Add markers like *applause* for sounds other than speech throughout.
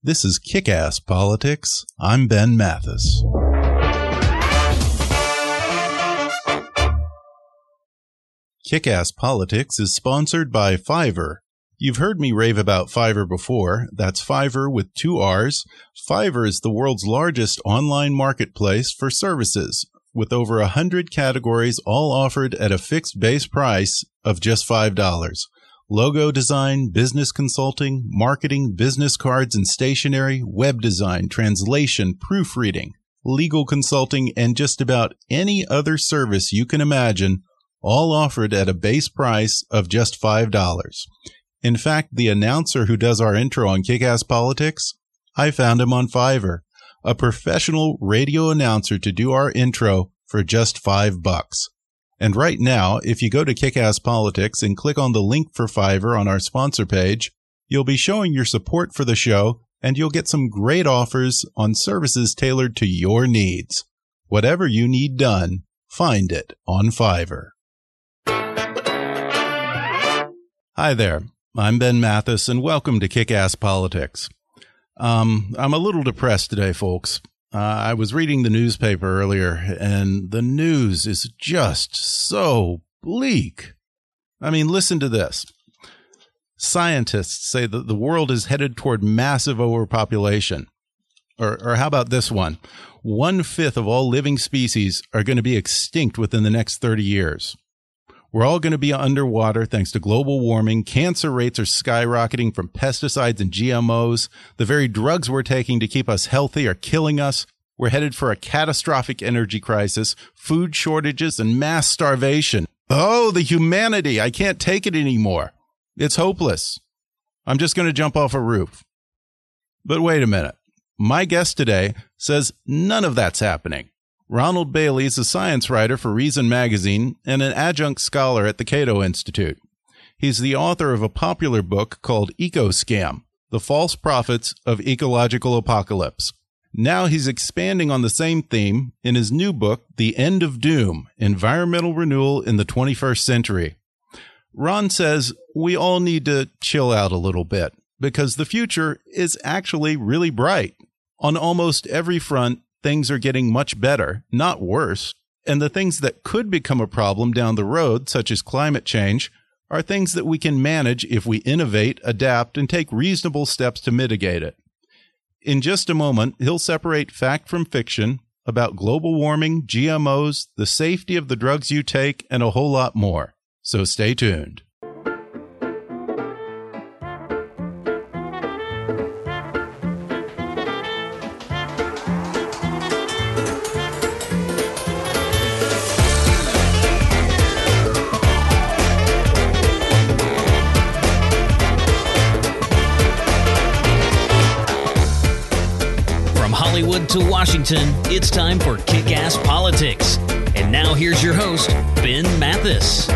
This is Kick Ass Politics. I'm Ben Mathis. Kick Ass Politics is sponsored by Fiverr. You've heard me rave about Fiverr before. That's Fiverr with two R's. Fiverr is the world's largest online marketplace for services, with over a hundred categories all offered at a fixed base price of just $5 logo design, business consulting, marketing, business cards and stationery, web design, translation, proofreading, legal consulting, and just about any other service you can imagine, all offered at a base price of just $5. In fact, the announcer who does our intro on Kickass Politics, I found him on Fiverr, a professional radio announcer to do our intro for just five bucks. And right now, if you go to Kickass Politics and click on the link for Fiverr on our sponsor page, you'll be showing your support for the show and you'll get some great offers on services tailored to your needs. Whatever you need done, find it on Fiverr. Hi there. I'm Ben Mathis and welcome to Kickass Politics. Um, I'm a little depressed today, folks. Uh, I was reading the newspaper earlier, and the news is just so bleak. I mean, listen to this. Scientists say that the world is headed toward massive overpopulation. Or, or how about this one? One fifth of all living species are going to be extinct within the next 30 years. We're all going to be underwater thanks to global warming. Cancer rates are skyrocketing from pesticides and GMOs. The very drugs we're taking to keep us healthy are killing us. We're headed for a catastrophic energy crisis, food shortages, and mass starvation. Oh, the humanity. I can't take it anymore. It's hopeless. I'm just going to jump off a roof. But wait a minute. My guest today says none of that's happening. Ronald Bailey is a science writer for Reason Magazine and an adjunct scholar at the Cato Institute. He's the author of a popular book called Eco Scam The False Prophets of Ecological Apocalypse. Now he's expanding on the same theme in his new book, The End of Doom Environmental Renewal in the 21st Century. Ron says we all need to chill out a little bit because the future is actually really bright. On almost every front, things are getting much better, not worse. And the things that could become a problem down the road, such as climate change, are things that we can manage if we innovate, adapt, and take reasonable steps to mitigate it. In just a moment, he'll separate fact from fiction about global warming, GMOs, the safety of the drugs you take, and a whole lot more. So stay tuned. To Washington, it's time for Kick Ass Politics. And now here's your host, Ben Mathis.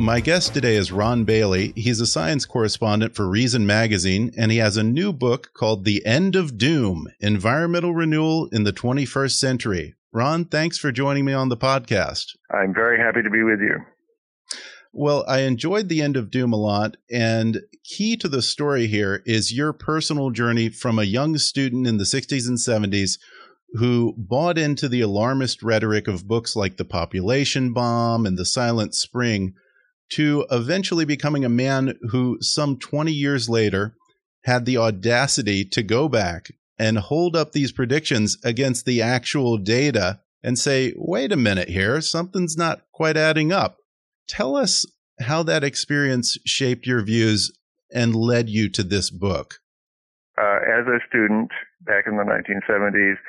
My guest today is Ron Bailey. He's a science correspondent for Reason Magazine, and he has a new book called The End of Doom Environmental Renewal in the 21st Century. Ron, thanks for joining me on the podcast. I'm very happy to be with you. Well, I enjoyed the end of Doom a lot. And key to the story here is your personal journey from a young student in the 60s and 70s who bought into the alarmist rhetoric of books like The Population Bomb and The Silent Spring, to eventually becoming a man who, some 20 years later, had the audacity to go back and hold up these predictions against the actual data and say, wait a minute here, something's not quite adding up. Tell us how that experience shaped your views and led you to this book. Uh, as a student back in the 1970s,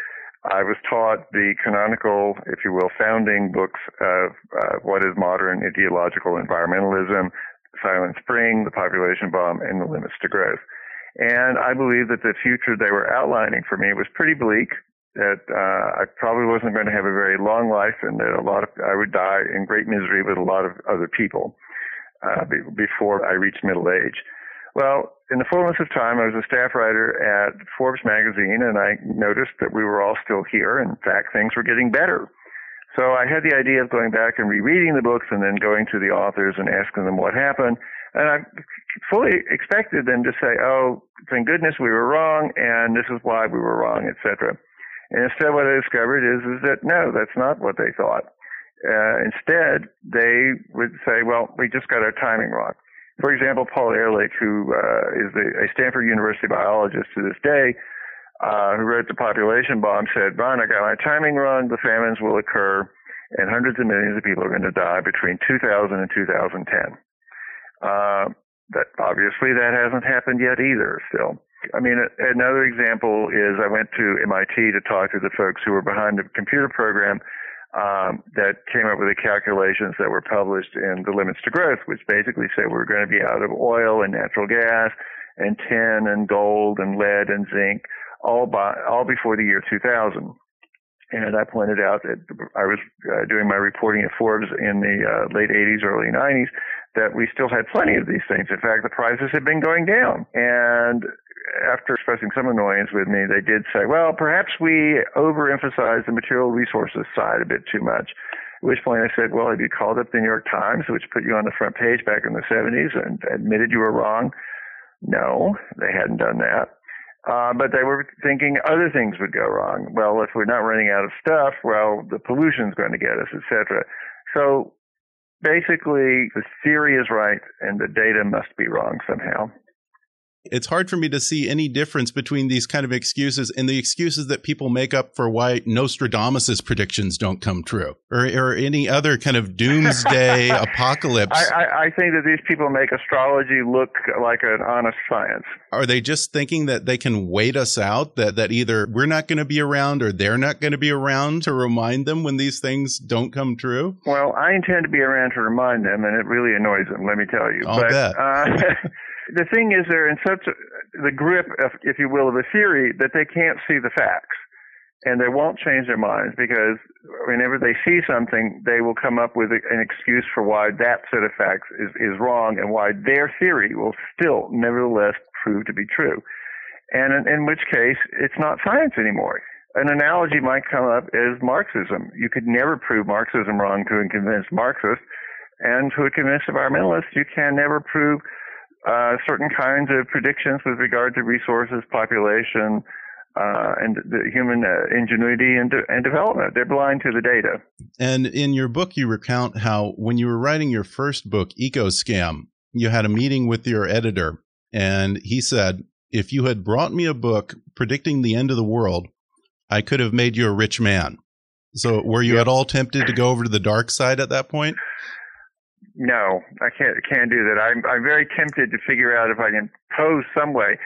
I was taught the canonical, if you will, founding books of uh, what is modern ideological environmentalism, Silent Spring, The Population Bomb, and The Limits to Growth. And I believe that the future they were outlining for me was pretty bleak. That uh, I probably wasn't going to have a very long life, and that a lot of I would die in great misery with a lot of other people uh, be, before I reached middle age. Well, in the fullness of time, I was a staff writer at Forbes magazine, and I noticed that we were all still here. In fact, things were getting better. So I had the idea of going back and rereading the books and then going to the authors and asking them what happened. And I fully expected them to say, "Oh, thank goodness we were wrong, and this is why we were wrong," etc. And instead, what I discovered is is that no, that's not what they thought. Uh, instead, they would say, "Well, we just got our timing wrong." For example, Paul Ehrlich, who uh, is a Stanford University biologist to this day, uh, who wrote The Population Bomb, said, Ron, I got my timing wrong. The famines will occur, and hundreds of millions of people are going to die between 2000 and 2010. Uh, that obviously that hasn't happened yet either. Still, I mean, another example is I went to MIT to talk to the folks who were behind the computer program um, that came up with the calculations that were published in the limits to growth, which basically say we're going to be out of oil and natural gas and tin and gold and lead and zinc all by all before the year 2000. And I pointed out that I was uh, doing my reporting at Forbes in the uh, late 80s, early 90s, that we still had plenty of these things. In fact, the prices had been going down. And after expressing some annoyance with me, they did say, well, perhaps we overemphasized the material resources side a bit too much. At which point I said, well, have you called up the New York Times, which put you on the front page back in the 70s and admitted you were wrong? No, they hadn't done that. Uh, but they were thinking other things would go wrong. Well, if we're not running out of stuff, well, the pollution's going to get us, etc. So basically the theory is right and the data must be wrong somehow. It's hard for me to see any difference between these kind of excuses and the excuses that people make up for why Nostradamus's predictions don't come true, or, or any other kind of doomsday *laughs* apocalypse. I, I, I think that these people make astrology look like an honest science. Are they just thinking that they can wait us out? That that either we're not going to be around or they're not going to be around to remind them when these things don't come true? Well, I intend to be around to remind them, and it really annoys them. Let me tell you. I'll but, bet. Uh, *laughs* the thing is, they're in such the grip, of, if you will, of a theory that they can't see the facts. And they won't change their minds because whenever they see something, they will come up with an excuse for why that set of facts is, is wrong and why their theory will still, nevertheless, prove to be true. And in, in which case, it's not science anymore. An analogy might come up as Marxism. You could never prove Marxism wrong to a convinced Marxist, and to a convinced environmentalist, you can never prove uh, certain kinds of predictions with regard to resources, population, uh, and the human uh, ingenuity and, de- and development. They're blind to the data. And in your book, you recount how when you were writing your first book, Eco Scam, you had a meeting with your editor, and he said, If you had brought me a book predicting the end of the world, I could have made you a rich man. So, were you at all tempted to go over to the dark side at that point? No, I can't can't do that. I'm I'm very tempted to figure out if I can pose some way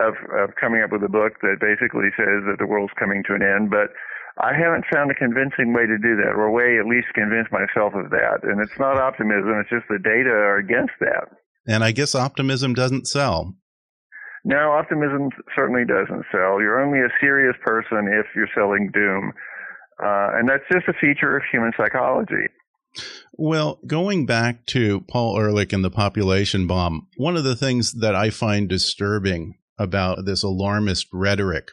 of of coming up with a book that basically says that the world's coming to an end, but I haven't found a convincing way to do that, or a way at least convince myself of that. And it's not optimism; it's just the data are against that. And I guess optimism doesn't sell. No, optimism certainly doesn't sell. You're only a serious person if you're selling doom, uh, and that's just a feature of human psychology. Well, going back to Paul Ehrlich and the population bomb, one of the things that I find disturbing about this alarmist rhetoric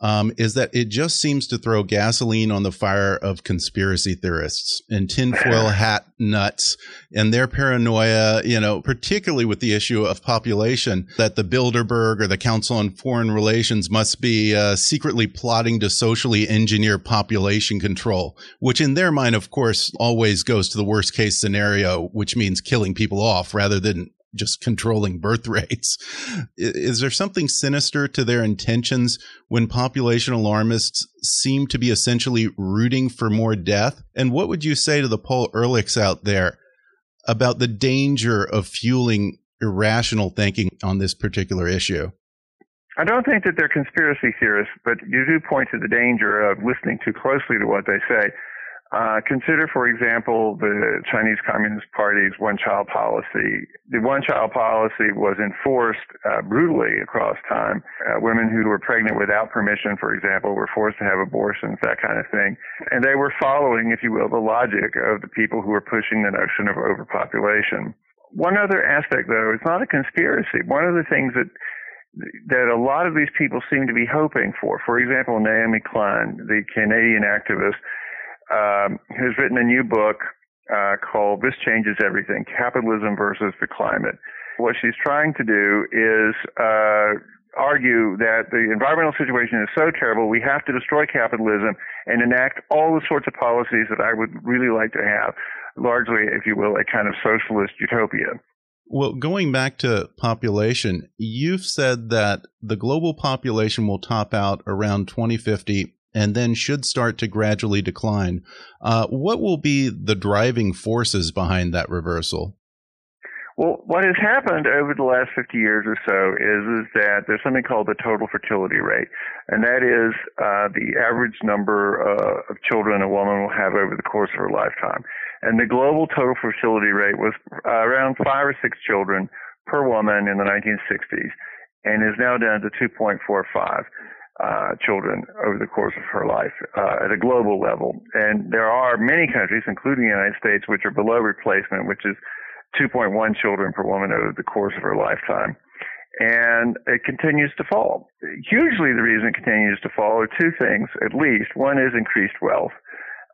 um, is that it just seems to throw gasoline on the fire of conspiracy theorists and tinfoil *laughs* hat nuts and their paranoia, you know, particularly with the issue of population, that the Bilderberg or the Council on Foreign Relations must be uh, secretly plotting to socially engineer population control, which in their mind, of course, always goes to the worst case scenario, which means killing people off rather than just controlling birth rates. Is there something sinister to their intentions when population alarmists seem to be essentially rooting for more death? And what would you say to the Paul Ehrlichs out there about the danger of fueling irrational thinking on this particular issue? I don't think that they're conspiracy theorists, but you do point to the danger of listening too closely to what they say. Uh, consider, for example, the Chinese Communist Party's one-child policy. The one-child policy was enforced uh, brutally across time. Uh, women who were pregnant without permission, for example, were forced to have abortions, that kind of thing. And they were following, if you will, the logic of the people who were pushing the notion of overpopulation. One other aspect, though, it's not a conspiracy. One of the things that that a lot of these people seem to be hoping for. For example, Naomi Klein, the Canadian activist, um, has written a new book uh, called This Changes Everything Capitalism versus the Climate. What she's trying to do is uh, argue that the environmental situation is so terrible we have to destroy capitalism and enact all the sorts of policies that I would really like to have, largely, if you will, a kind of socialist utopia. Well, going back to population, you've said that the global population will top out around 2050 and then should start to gradually decline. Uh, what will be the driving forces behind that reversal? Well, what has happened over the last 50 years or so is, is that there's something called the total fertility rate, and that is uh, the average number uh, of children a woman will have over the course of her lifetime. And the global total fertility rate was uh, around five or six children per woman in the 1960s, and is now down to 2.45 uh, children over the course of her life uh, at a global level. And there are many countries, including the United States, which are below replacement, which is 2.1 children per woman over the course of her lifetime. And it continues to fall. Hugely, the reason it continues to fall are two things, at least. One is increased wealth.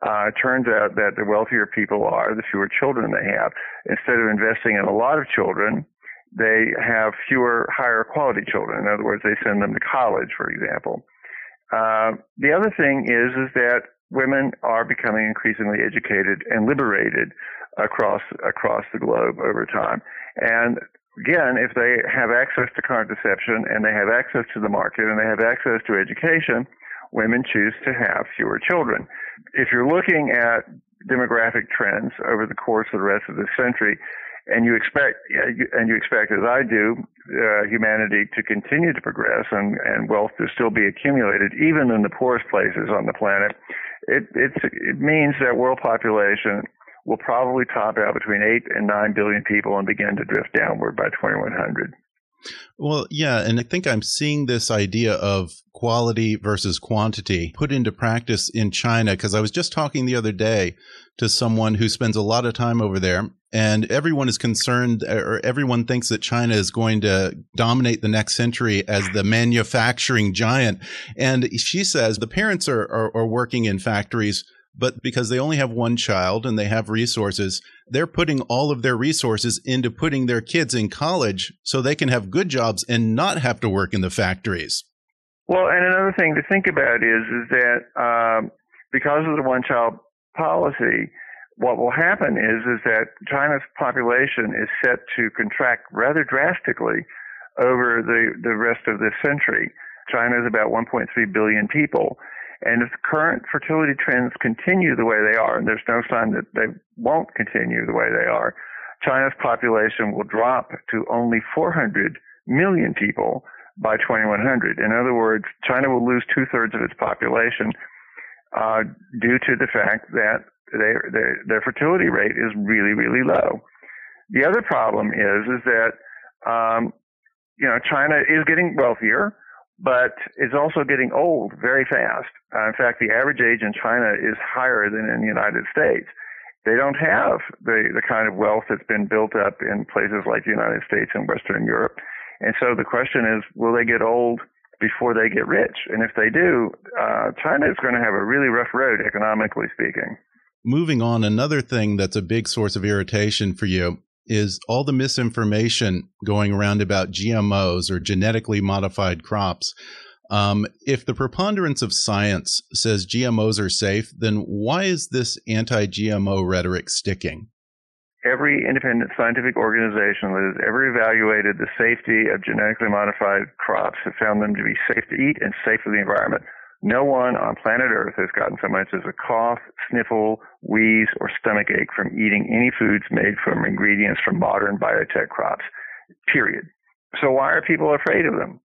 Uh, it turns out that the wealthier people are, the fewer children they have. Instead of investing in a lot of children, they have fewer higher quality children. In other words, they send them to college, for example. Uh, the other thing is is that women are becoming increasingly educated and liberated across across the globe over time. And again, if they have access to contraception and they have access to the market and they have access to education, women choose to have fewer children. If you're looking at demographic trends over the course of the rest of this century, and you expect and you expect as I do uh, humanity to continue to progress and, and wealth to still be accumulated even in the poorest places on the planet. It it means that world population will probably top out between 8 and 9 billion people and begin to drift downward by 2100 well, yeah, and I think I'm seeing this idea of quality versus quantity put into practice in China because I was just talking the other day to someone who spends a lot of time over there and everyone is concerned or everyone thinks that China is going to dominate the next century as the manufacturing giant. And she says the parents are, are, are working in factories but because they only have one child and they have resources, they're putting all of their resources into putting their kids in college so they can have good jobs and not have to work in the factories. Well, and another thing to think about is is that um, because of the one child policy, what will happen is is that China's population is set to contract rather drastically over the the rest of this century. China is about 1.3 billion people, and if the current fertility trends continue the way they are, and there's no sign that they won't continue the way they are, China's population will drop to only 400 million people by 2100. In other words, China will lose two thirds of its population uh, due to the fact that they, they, their fertility rate is really, really low. The other problem is is that um, you know China is getting wealthier but is also getting old very fast. Uh, in fact, the average age in China is higher than in the United States. They don't have the, the kind of wealth that's been built up in places like the United States and Western Europe. And so the question is, will they get old before they get rich. And if they do, uh, China is going to have a really rough road economically speaking. Moving on, another thing that's a big source of irritation for you is all the misinformation going around about GMOs or genetically modified crops. Um, if the preponderance of science says GMOs are safe, then why is this anti GMO rhetoric sticking? Every independent scientific organization that has ever evaluated the safety of genetically modified crops has found them to be safe to eat and safe for the environment. No one on planet Earth has gotten so much as a cough, sniffle, wheeze, or stomach ache from eating any foods made from ingredients from modern biotech crops. Period. So why are people afraid of them?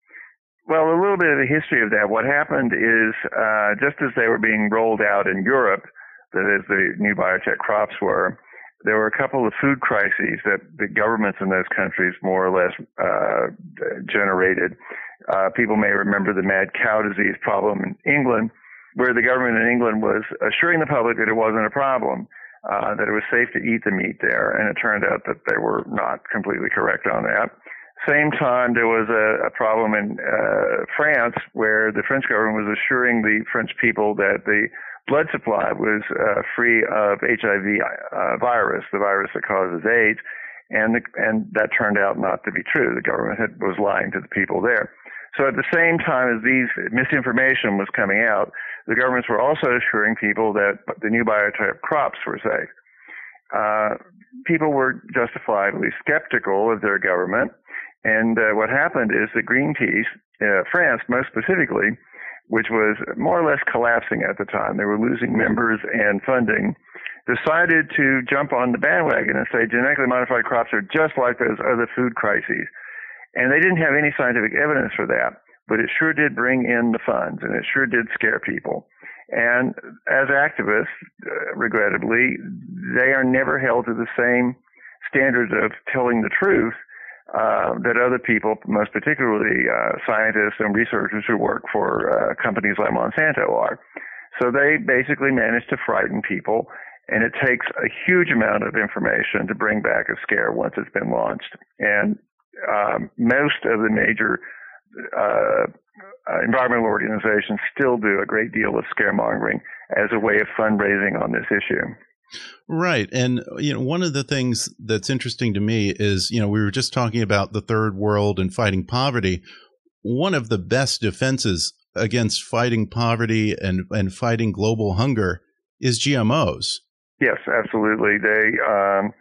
Well, a little bit of the history of that. What happened is uh, just as they were being rolled out in Europe, that is, the new biotech crops were, there were a couple of food crises that the governments in those countries more or less uh, generated. Uh, people may remember the mad cow disease problem in England, where the government in England was assuring the public that it wasn't a problem, uh, that it was safe to eat the meat there, and it turned out that they were not completely correct on that. Same time, there was a, a problem in uh, France where the French government was assuring the French people that the blood supply was uh, free of HIV uh, virus, the virus that causes AIDS, and the, and that turned out not to be true. The government had, was lying to the people there. So at the same time as these misinformation was coming out, the governments were also assuring people that the new biotech crops were safe. Uh, people were justifiably skeptical of their government and uh, what happened is that Greenpeace, uh, France most specifically, which was more or less collapsing at the time, they were losing members and funding, decided to jump on the bandwagon and say genetically modified crops are just like those other food crises. And they didn't have any scientific evidence for that, but it sure did bring in the funds and it sure did scare people. And as activists, uh, regrettably, they are never held to the same standards of telling the truth uh, that other people, most particularly uh, scientists and researchers who work for uh, companies like Monsanto are. So they basically manage to frighten people, and it takes a huge amount of information to bring back a scare once it's been launched. And um, most of the major uh, environmental organizations still do a great deal of scaremongering as a way of fundraising on this issue. Right. And, you know, one of the things that's interesting to me is, you know, we were just talking about the third world and fighting poverty. One of the best defenses against fighting poverty and, and fighting global hunger is GMOs. Yes, absolutely. They, um,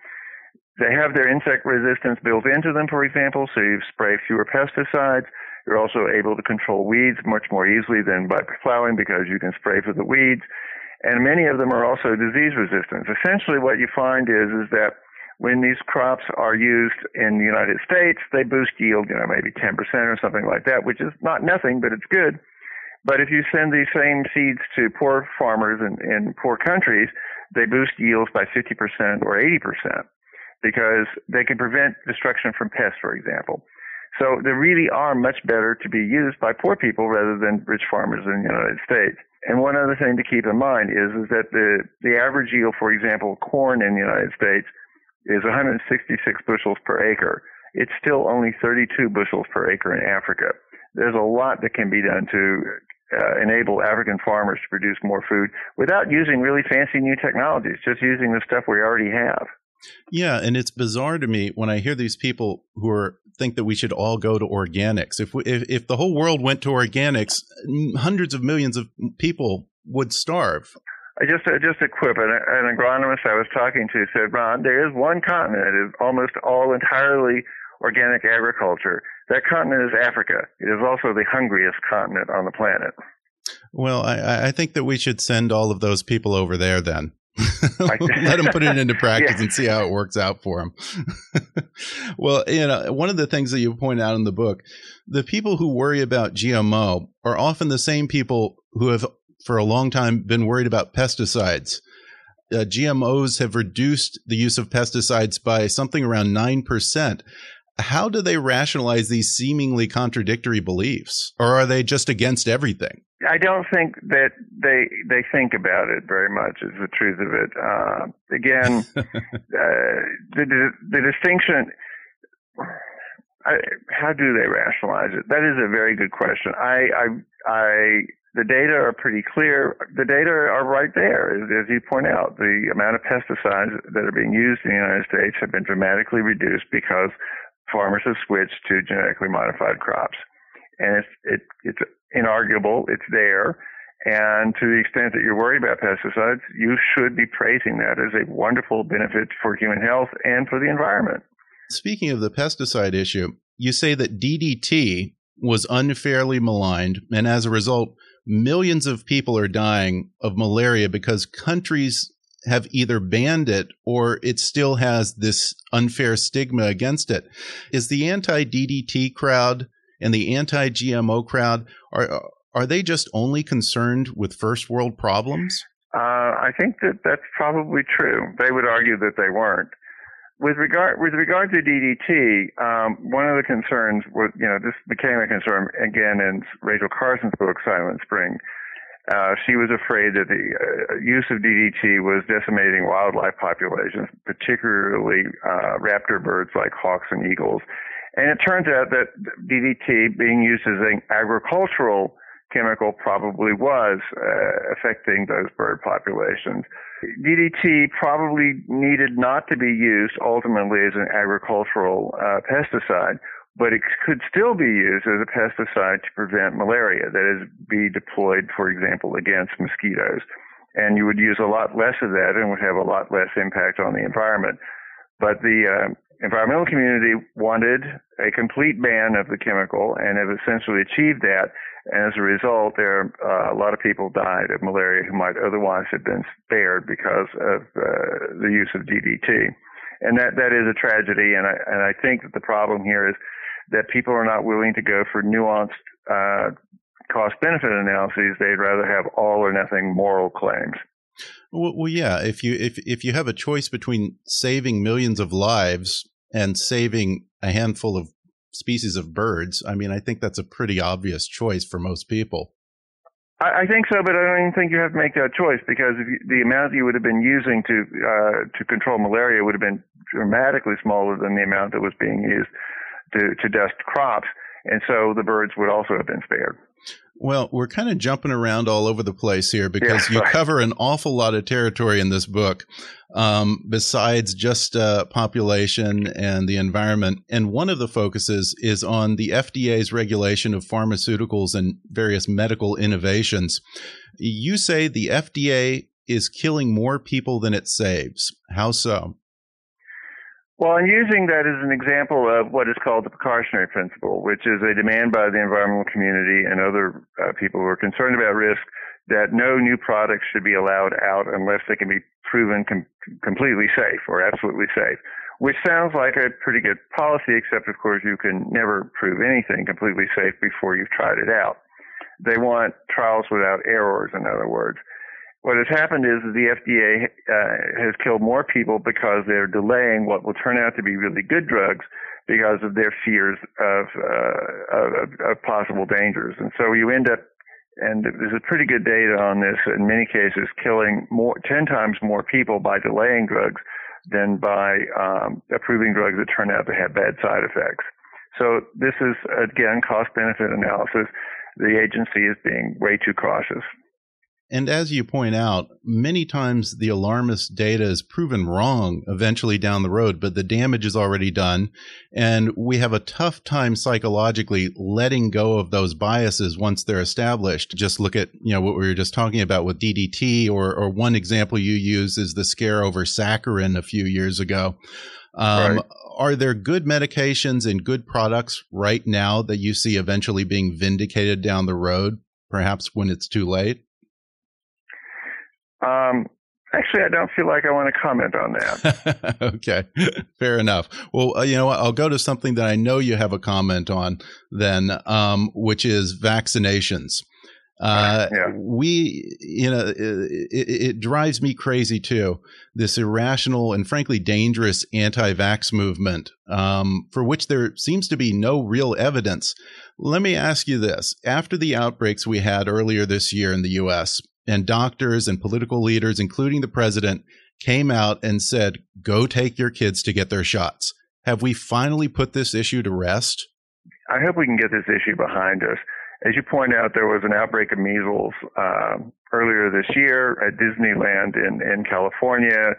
they have their insect resistance built into them, for example, so you spray fewer pesticides. You're also able to control weeds much more easily than by plowing because you can spray for the weeds and many of them are also disease resistant. Essentially, what you find is is that when these crops are used in the United States, they boost yield, you know, maybe 10% or something like that, which is not nothing, but it's good. But if you send these same seeds to poor farmers in, in poor countries, they boost yields by 50% or 80% because they can prevent destruction from pests, for example. So they really are much better to be used by poor people rather than rich farmers in the United States. And one other thing to keep in mind is, is that the, the average yield, for example, corn in the United States is 166 bushels per acre. It's still only 32 bushels per acre in Africa. There's a lot that can be done to uh, enable African farmers to produce more food without using really fancy new technologies, just using the stuff we already have. Yeah, and it's bizarre to me when I hear these people who are think that we should all go to organics. If we, if, if the whole world went to organics, hundreds of millions of people would starve. I just uh, just a quip. An, an agronomist I was talking to said, "Ron, there is one continent that is almost all entirely organic agriculture. That continent is Africa. It is also the hungriest continent on the planet." Well, I, I think that we should send all of those people over there then. *laughs* Let him put it into *laughs* practice yeah. and see how it works out for him. *laughs* well, you know, one of the things that you point out in the book, the people who worry about GMO are often the same people who have for a long time been worried about pesticides. Uh, GMOs have reduced the use of pesticides by something around 9%. How do they rationalize these seemingly contradictory beliefs? Or are they just against everything? I don't think that they they think about it very much. Is the truth of it. Uh, again, *laughs* uh, the, the the distinction. I, how do they rationalize it? That is a very good question. I, I, I, the data are pretty clear. The data are right there, as, as you point out. The amount of pesticides that are being used in the United States have been dramatically reduced because farmers have switched to genetically modified crops, and it's it, it's inarguable. It's there. And to the extent that you're worried about pesticides, you should be praising that as a wonderful benefit for human health and for the environment. Speaking of the pesticide issue, you say that DDT was unfairly maligned, and as a result, millions of people are dying of malaria because countries have either banned it or it still has this unfair stigma against it. Is the anti DDT crowd and the anti GMO crowd are are they just only concerned with first world problems? Uh, I think that that's probably true. They would argue that they weren't with regard with regard to DDT, um, one of the concerns was, you know, this became a concern again in Rachel Carson's book Silent Spring. Uh, she was afraid that the uh, use of DDT was decimating wildlife populations, particularly uh, raptor birds like hawks and eagles. And it turns out that DDT being used as an agricultural chemical probably was uh, affecting those bird populations. DDT probably needed not to be used ultimately as an agricultural uh, pesticide, but it could still be used as a pesticide to prevent malaria. That is, be deployed, for example, against mosquitoes. And you would use a lot less of that and would have a lot less impact on the environment. But the uh, environmental community wanted a complete ban of the chemical and have essentially achieved that. And as a result, there uh, a lot of people died of malaria who might otherwise have been spared because of uh, the use of DDT. And that that is a tragedy. And I and I think that the problem here is that people are not willing to go for nuanced uh, cost benefit analyses. They'd rather have all or nothing moral claims. Well, well, yeah. If you if if you have a choice between saving millions of lives and saving a handful of species of birds, I mean, I think that's a pretty obvious choice for most people. I, I think so, but I don't even think you have to make that choice because you, the amount you would have been using to uh, to control malaria would have been dramatically smaller than the amount that was being used to to dust crops, and so the birds would also have been spared. Well, we're kind of jumping around all over the place here because yeah, you cover an awful lot of territory in this book, um, besides just uh, population and the environment. And one of the focuses is on the FDA's regulation of pharmaceuticals and various medical innovations. You say the FDA is killing more people than it saves. How so? Well, I'm using that as an example of what is called the precautionary principle, which is a demand by the environmental community and other uh, people who are concerned about risk that no new products should be allowed out unless they can be proven com- completely safe or absolutely safe, which sounds like a pretty good policy, except of course you can never prove anything completely safe before you've tried it out. They want trials without errors, in other words what has happened is the FDA uh, has killed more people because they're delaying what will turn out to be really good drugs because of their fears of, uh, of, of possible dangers. And so you end up, and there's a pretty good data on this, in many cases, killing more, 10 times more people by delaying drugs than by um, approving drugs that turn out to have bad side effects. So this is, again, cost benefit analysis. The agency is being way too cautious. And as you point out, many times the alarmist data is proven wrong eventually down the road, but the damage is already done. And we have a tough time psychologically letting go of those biases once they're established. Just look at, you know, what we were just talking about with DDT or, or one example you use is the scare over saccharin a few years ago. Um, right. Are there good medications and good products right now that you see eventually being vindicated down the road, perhaps when it's too late? Um, actually, I don't feel like I want to comment on that. *laughs* okay, fair enough. Well, uh, you know what? I'll go to something that I know you have a comment on then, um, which is vaccinations. Uh, *laughs* yeah. we, you know, it, it, drives me crazy too. This irrational and frankly dangerous anti-vax movement, um, for which there seems to be no real evidence. Let me ask you this: After the outbreaks we had earlier this year in the U.S., and doctors and political leaders, including the president, came out and said, go take your kids to get their shots. Have we finally put this issue to rest? I hope we can get this issue behind us. As you point out, there was an outbreak of measles uh, earlier this year at Disneyland in, in California.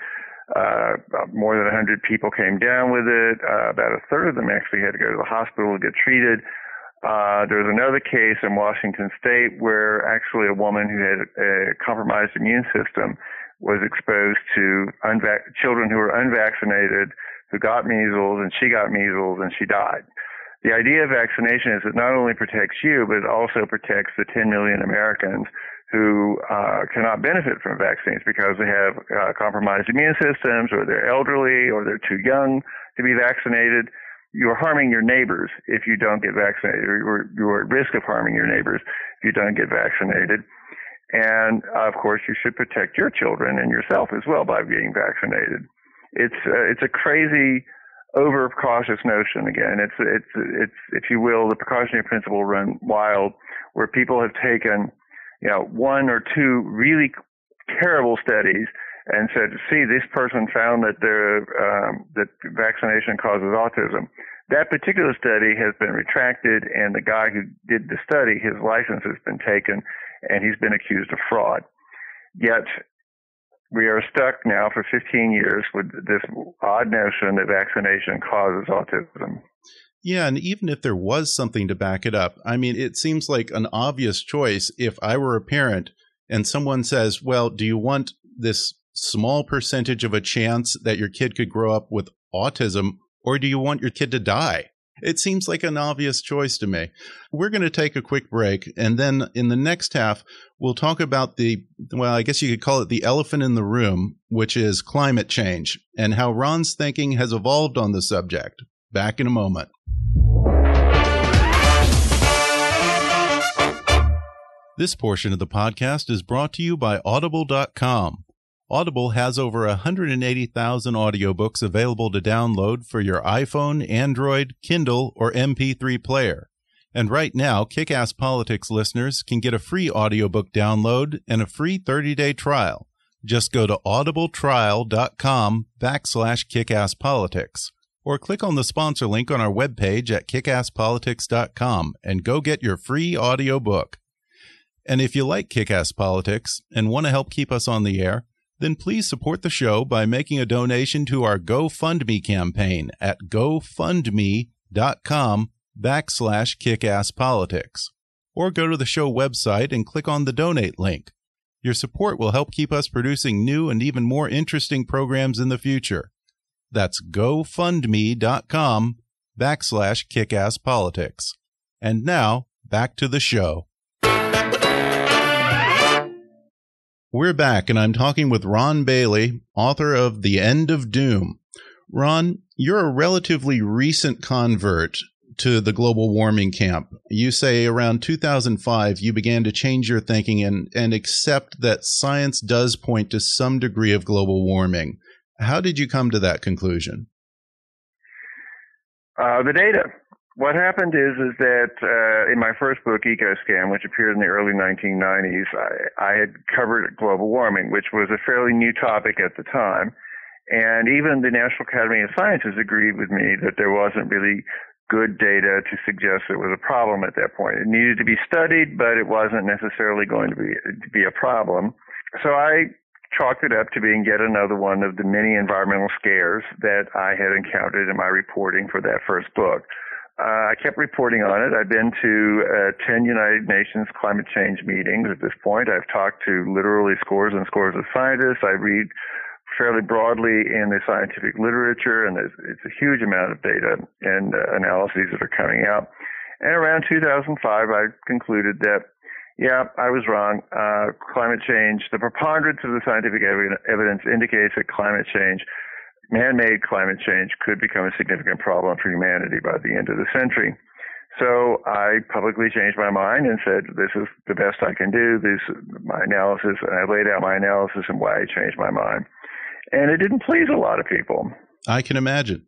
Uh, more than 100 people came down with it. Uh, about a third of them actually had to go to the hospital to get treated. Uh, there was another case in Washington State where actually a woman who had a compromised immune system was exposed to unvac- children who were unvaccinated who got measles, and she got measles and she died. The idea of vaccination is it not only protects you, but it also protects the 10 million Americans who uh, cannot benefit from vaccines because they have uh, compromised immune systems or they're elderly or they're too young to be vaccinated. You're harming your neighbors if you don't get vaccinated, or you're at risk of harming your neighbors if you don't get vaccinated. And of course, you should protect your children and yourself as well by being vaccinated. It's uh, it's a crazy overcautious notion again. It's it's it's if you will, the precautionary principle run wild, where people have taken you know, one or two really terrible studies and said, see, this person found that the um, that vaccination causes autism. That particular study has been retracted, and the guy who did the study, his license has been taken, and he's been accused of fraud. Yet we are stuck now for 15 years with this odd notion that vaccination causes autism. Yeah, and even if there was something to back it up, I mean, it seems like an obvious choice if I were a parent and someone says, Well, do you want this small percentage of a chance that your kid could grow up with autism, or do you want your kid to die? It seems like an obvious choice to me. We're going to take a quick break, and then in the next half, we'll talk about the, well, I guess you could call it the elephant in the room, which is climate change, and how Ron's thinking has evolved on the subject. Back in a moment. This portion of the podcast is brought to you by Audible.com. Audible has over 180,000 audiobooks available to download for your iPhone, Android, Kindle, or MP3 player. And right now, Kickass Politics listeners can get a free audiobook download and a free 30-day trial. Just go to audibletrial.com backslash kickasspolitics or click on the sponsor link on our webpage at kickasspolitics.com and go get your free audiobook. And if you like Kickass Politics and want to help keep us on the air, then please support the show by making a donation to our GoFundMe campaign at gofundme.com backslash kickasspolitics. Or go to the show website and click on the donate link. Your support will help keep us producing new and even more interesting programs in the future. That's gofundme.com backslash kickasspolitics. And now, back to the show. We're back, and I'm talking with Ron Bailey, author of The End of Doom. Ron, you're a relatively recent convert to the global warming camp. You say around 2005 you began to change your thinking and, and accept that science does point to some degree of global warming. How did you come to that conclusion? Uh, the data what happened is is that uh, in my first book, EcoScam, which appeared in the early 1990s, I, I had covered global warming, which was a fairly new topic at the time. And even the National Academy of Sciences agreed with me that there wasn't really good data to suggest it was a problem at that point. It needed to be studied, but it wasn't necessarily going to be to be a problem. So I chalked it up to being yet another one of the many environmental scares that I had encountered in my reporting for that first book. Uh, I kept reporting on it. I've been to uh, 10 United Nations climate change meetings at this point. I've talked to literally scores and scores of scientists. I read fairly broadly in the scientific literature, and it's a huge amount of data and uh, analyses that are coming out. And around 2005, I concluded that, yeah, I was wrong. Uh, climate change, the preponderance of the scientific evidence indicates that climate change man-made climate change could become a significant problem for humanity by the end of the century. So I publicly changed my mind and said, "This is the best I can do. This is my analysis." And I laid out my analysis and why I changed my mind. And it didn't please a lot of people. I can imagine.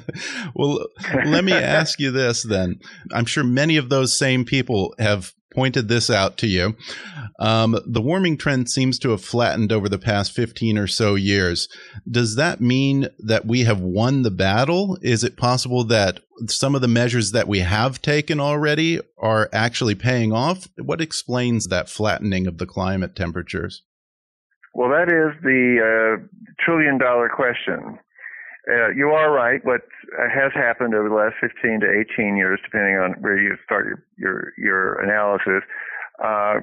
*laughs* well, let me *laughs* ask you this then. I'm sure many of those same people have pointed this out to you. Um, the warming trend seems to have flattened over the past 15 or so years. Does that mean that we have won the battle? Is it possible that some of the measures that we have taken already are actually paying off? What explains that flattening of the climate temperatures? Well, that is the uh, trillion dollar question. Uh, you are right. What has happened over the last 15 to 18 years, depending on where you start your your, your analysis, uh,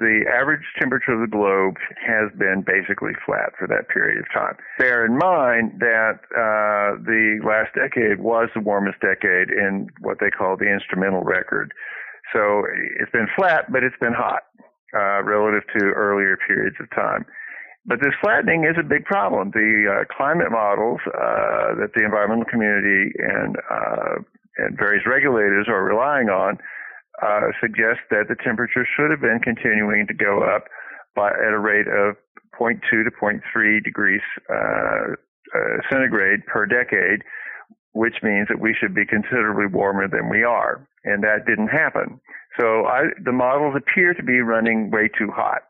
the average temperature of the globe has been basically flat for that period of time. Bear in mind that uh, the last decade was the warmest decade in what they call the instrumental record. So it's been flat, but it's been hot uh, relative to earlier periods of time. But this flattening is a big problem. The uh, climate models uh, that the environmental community and uh, and various regulators are relying on uh, suggest that the temperature should have been continuing to go up by at a rate of 0.2 to 0.3 degrees uh, uh, centigrade per decade, which means that we should be considerably warmer than we are, and that didn't happen. So I, the models appear to be running way too hot.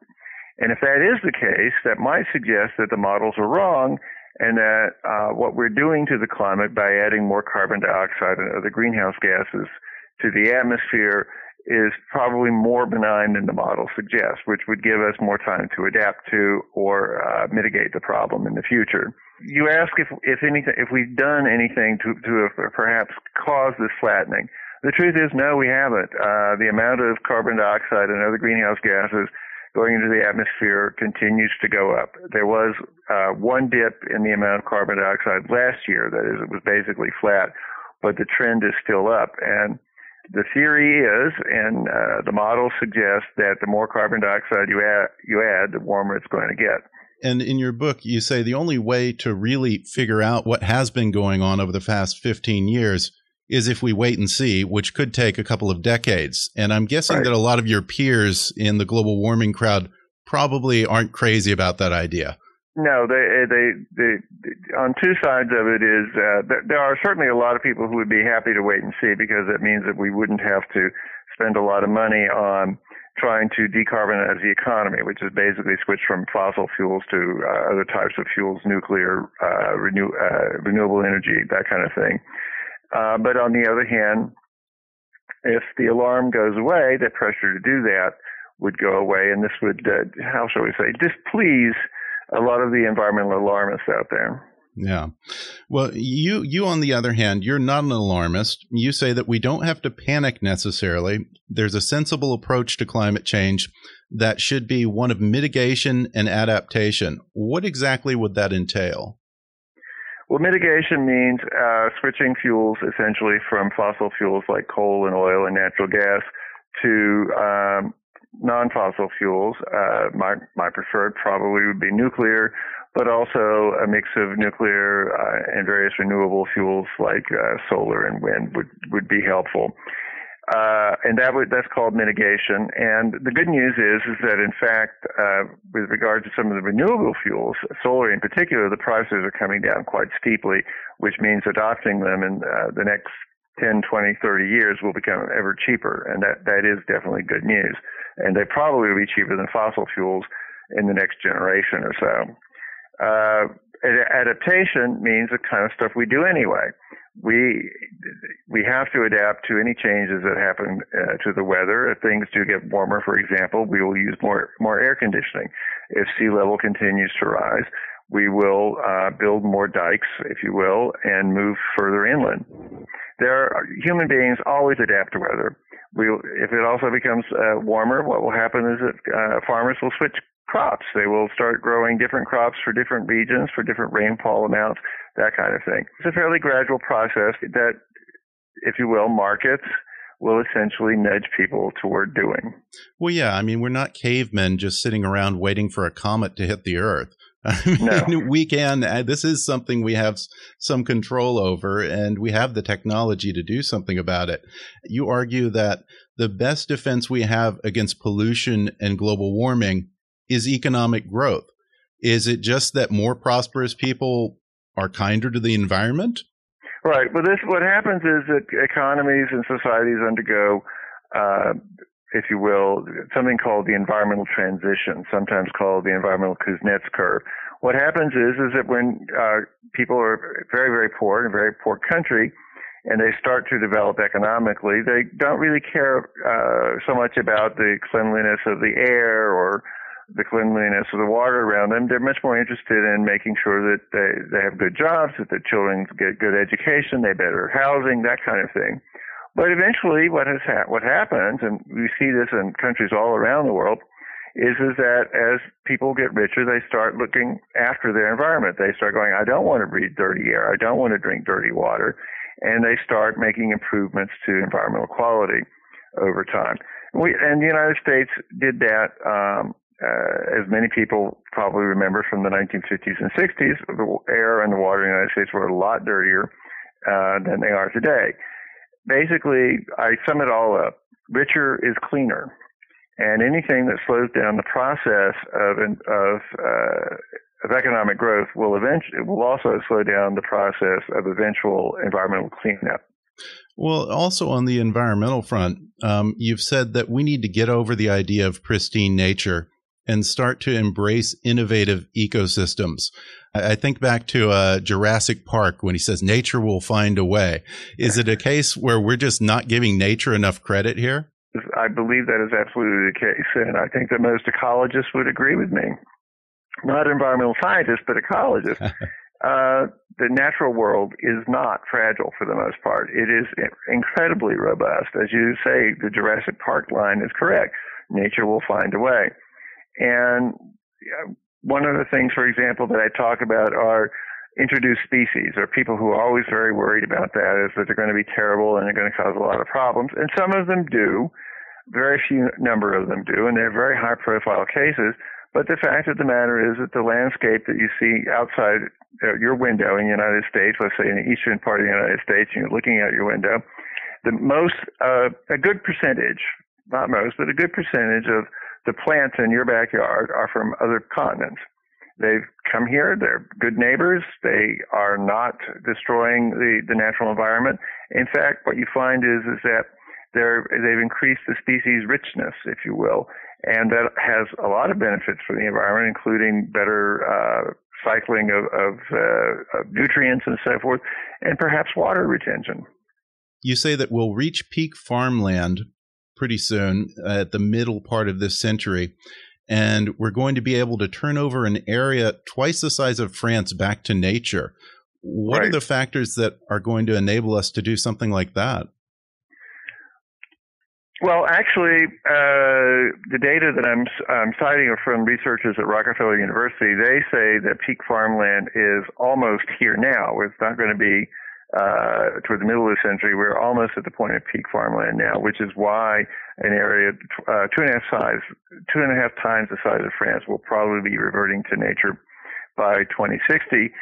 And if that is the case, that might suggest that the models are wrong and that uh, what we're doing to the climate by adding more carbon dioxide and other greenhouse gases to the atmosphere is probably more benign than the model suggests, which would give us more time to adapt to or uh, mitigate the problem in the future. You ask if, if anything, if we've done anything to, to perhaps cause this flattening. The truth is, no, we haven't. Uh, the amount of carbon dioxide and other greenhouse gases going into the atmosphere continues to go up. There was uh, one dip in the amount of carbon dioxide last year. That is, it was basically flat, but the trend is still up. And the theory is, and uh, the model suggests that the more carbon dioxide you add, you add, the warmer it's going to get. And in your book, you say the only way to really figure out what has been going on over the past 15 years is if we wait and see, which could take a couple of decades. And I'm guessing right. that a lot of your peers in the global warming crowd probably aren't crazy about that idea. No, they, they, they, on two sides of it is uh, there are certainly a lot of people who would be happy to wait and see because it means that we wouldn't have to spend a lot of money on trying to decarbonize the economy, which is basically switch from fossil fuels to uh, other types of fuels, nuclear, uh, renew, uh, renewable energy, that kind of thing. Uh, but on the other hand, if the alarm goes away, the pressure to do that would go away, and this would, uh, how shall we say, displease a lot of the environmental alarmists out there. Yeah. Well, you you on the other hand, you're not an alarmist. You say that we don't have to panic necessarily. There's a sensible approach to climate change that should be one of mitigation and adaptation. What exactly would that entail? Well, mitigation means uh, switching fuels essentially from fossil fuels like coal and oil and natural gas to um, non-fossil fuels. Uh, my my preferred probably would be nuclear, but also a mix of nuclear uh, and various renewable fuels like uh, solar and wind would would be helpful. Uh, and that would, that's called mitigation. And the good news is, is that in fact, uh, with regard to some of the renewable fuels, solar in particular, the prices are coming down quite steeply, which means adopting them in uh, the next 10, 20, 30 years will become ever cheaper. And that, that is definitely good news. And they probably will be cheaper than fossil fuels in the next generation or so. Uh, adaptation means the kind of stuff we do anyway we we have to adapt to any changes that happen uh, to the weather. If things do get warmer, for example, we will use more more air conditioning. If sea level continues to rise, we will uh, build more dikes, if you will, and move further inland. There are human beings always adapt to weather. We, if it also becomes uh, warmer, what will happen is that uh, farmers will switch crops. They will start growing different crops for different regions, for different rainfall amounts, that kind of thing. It's a fairly gradual process that, if you will, markets will essentially nudge people toward doing. Well, yeah. I mean, we're not cavemen just sitting around waiting for a comet to hit the Earth. *laughs* I mean, no. we can. Uh, this is something we have some control over, and we have the technology to do something about it. You argue that the best defense we have against pollution and global warming is economic growth. Is it just that more prosperous people are kinder to the environment? Right. Well, this what happens is that economies and societies undergo uh, if you will, something called the environmental transition, sometimes called the environmental Kuznets curve. What happens is, is that when uh, people are very, very poor in a very poor country, and they start to develop economically, they don't really care uh, so much about the cleanliness of the air or the cleanliness of the water around them. They're much more interested in making sure that they, they have good jobs, that their children get good education, they better housing, that kind of thing. But eventually, what has ha- what happens, and we see this in countries all around the world, is is that as people get richer, they start looking after their environment. They start going, I don't want to breathe dirty air, I don't want to drink dirty water, and they start making improvements to environmental quality over time. We and the United States did that. Um, uh, as many people probably remember from the 1950s and 60s, the air and the water in the United States were a lot dirtier uh, than they are today basically, I sum it all up. Richer is cleaner. And anything that slows down the process of, of, uh, of economic growth will eventually, will also slow down the process of eventual environmental cleanup. Well, also on the environmental front, um, you've said that we need to get over the idea of pristine nature and start to embrace innovative ecosystems. I think back to uh, Jurassic Park when he says nature will find a way. Is it a case where we're just not giving nature enough credit here? I believe that is absolutely the case, and I think that most ecologists would agree with me. Not environmental scientists, but ecologists. *laughs* uh, the natural world is not fragile for the most part. It is incredibly robust. As you say, the Jurassic Park line is correct. Nature will find a way. And one of the things, for example, that I talk about are introduced species or people who are always very worried about that is that they're going to be terrible and they're going to cause a lot of problems. And some of them do. Very few number of them do, and they're very high profile cases. But the fact of the matter is that the landscape that you see outside uh, your window in the United States, let's say in the eastern part of the United States, and you're looking out your window, the most, uh, a good percentage, not most, but a good percentage of the plants in your backyard are from other continents. They've come here. They're good neighbors. They are not destroying the, the natural environment. In fact, what you find is, is that they're, they've increased the species richness, if you will, and that has a lot of benefits for the environment, including better uh, cycling of, of, uh, of nutrients and so forth, and perhaps water retention. You say that we'll reach peak farmland pretty soon at the middle part of this century. And we're going to be able to turn over an area twice the size of France back to nature. What right. are the factors that are going to enable us to do something like that? Well, actually, uh, the data that I'm, I'm citing are from researchers at Rockefeller University. They say that peak farmland is almost here now. It's not going to be uh, toward the middle of the century, we're almost at the point of peak farmland now, which is why an area uh, two and a half size, two and a half times the size of France will probably be reverting to nature by 2060.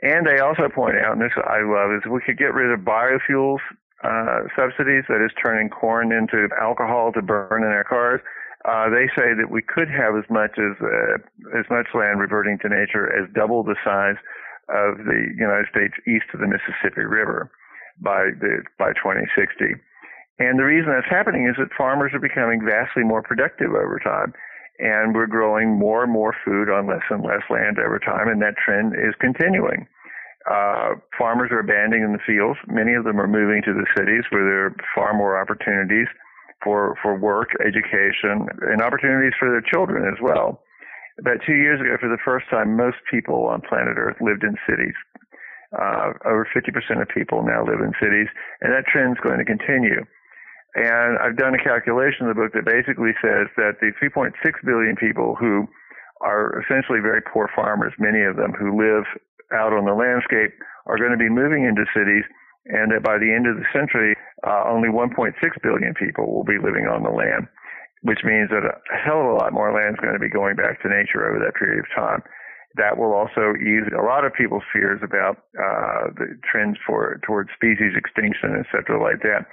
And they also point out, and this I love, is we could get rid of biofuels uh, subsidies, that is turning corn into alcohol to burn in our cars. Uh, they say that we could have as much as uh, as much land reverting to nature as double the size of the United States east of the Mississippi River by the by 2060. And the reason that's happening is that farmers are becoming vastly more productive over time. And we're growing more and more food on less and less land over time, and that trend is continuing. Uh, farmers are abandoning the fields. Many of them are moving to the cities where there are far more opportunities for, for work, education, and opportunities for their children as well. About two years ago, for the first time, most people on planet Earth lived in cities. Uh, over 50% of people now live in cities, and that trend is going to continue. And I've done a calculation in the book that basically says that the 3.6 billion people who are essentially very poor farmers, many of them who live out on the landscape, are going to be moving into cities, and that by the end of the century, uh, only 1.6 billion people will be living on the land which means that a hell of a lot more land is going to be going back to nature over that period of time. That will also ease a lot of people's fears about uh, the trends for towards species extinction, et cetera, like that.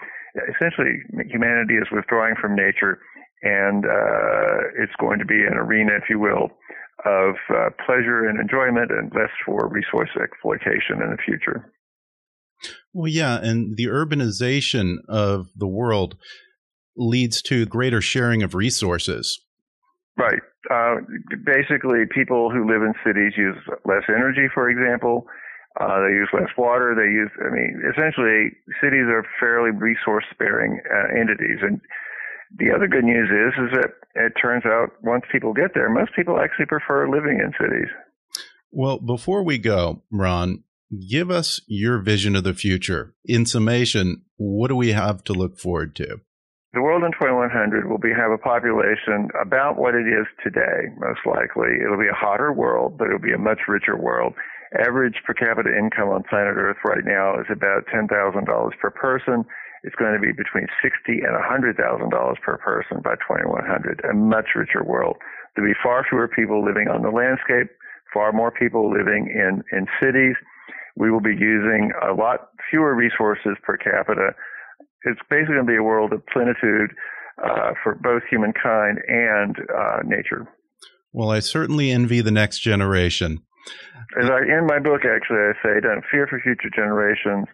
Essentially, humanity is withdrawing from nature, and uh, it's going to be an arena, if you will, of uh, pleasure and enjoyment, and less for resource exploitation in the future. Well, yeah, and the urbanization of the world leads to greater sharing of resources. Right. Uh, basically, people who live in cities use less energy, for example. Uh, they use less water. They use, I mean, essentially, cities are fairly resource sparing uh, entities. And the other good news is, is that it turns out once people get there, most people actually prefer living in cities. Well, before we go, Ron, give us your vision of the future. In summation, what do we have to look forward to? The world in 2100 will be have a population about what it is today, most likely. It'll be a hotter world, but it'll be a much richer world. Average per capita income on planet Earth right now is about $10,000 per person. It's going to be between sixty and $100,000 per person by 2100, a much richer world. There'll be far fewer people living on the landscape, far more people living in, in cities. We will be using a lot fewer resources per capita. It's basically going to be a world of plenitude uh, for both humankind and uh, nature. Well, I certainly envy the next generation. As I in my book, actually, I say, "Don't fear for future generations.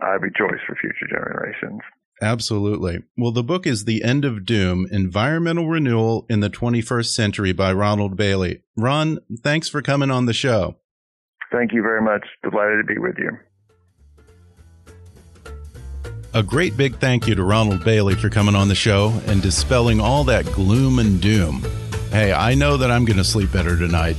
I rejoice for future generations." Absolutely. Well, the book is The End of Doom Environmental Renewal in the 21st Century by Ronald Bailey. Ron, thanks for coming on the show. Thank you very much. Delighted to be with you. A great big thank you to Ronald Bailey for coming on the show and dispelling all that gloom and doom. Hey, I know that I'm going to sleep better tonight.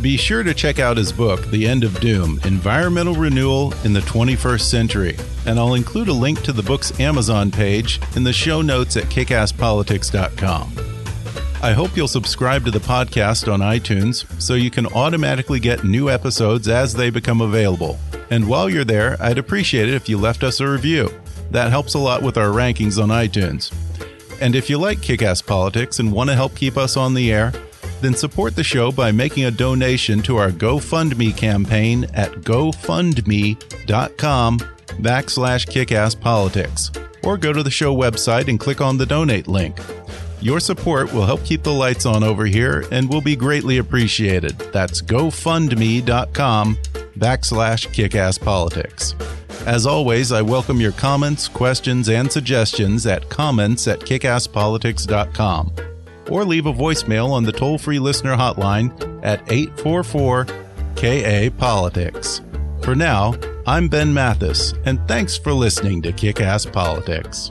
Be sure to check out his book, The End of Doom Environmental Renewal in the 21st Century, and I'll include a link to the book's Amazon page in the show notes at kickasspolitics.com. I hope you'll subscribe to the podcast on iTunes so you can automatically get new episodes as they become available. And while you're there, I'd appreciate it if you left us a review. That helps a lot with our rankings on iTunes. And if you like Kick Ass Politics and want to help keep us on the air, then support the show by making a donation to our GoFundMe campaign at gofundme.com backslash kickasspolitics. Or go to the show website and click on the donate link. Your support will help keep the lights on over here and will be greatly appreciated. That's gofundme.com backslash kickasspolitics. As always, I welcome your comments, questions, and suggestions at comments at kickasspolitics.com or leave a voicemail on the toll free listener hotline at 844 KA Politics. For now, I'm Ben Mathis, and thanks for listening to Kick Ass Politics.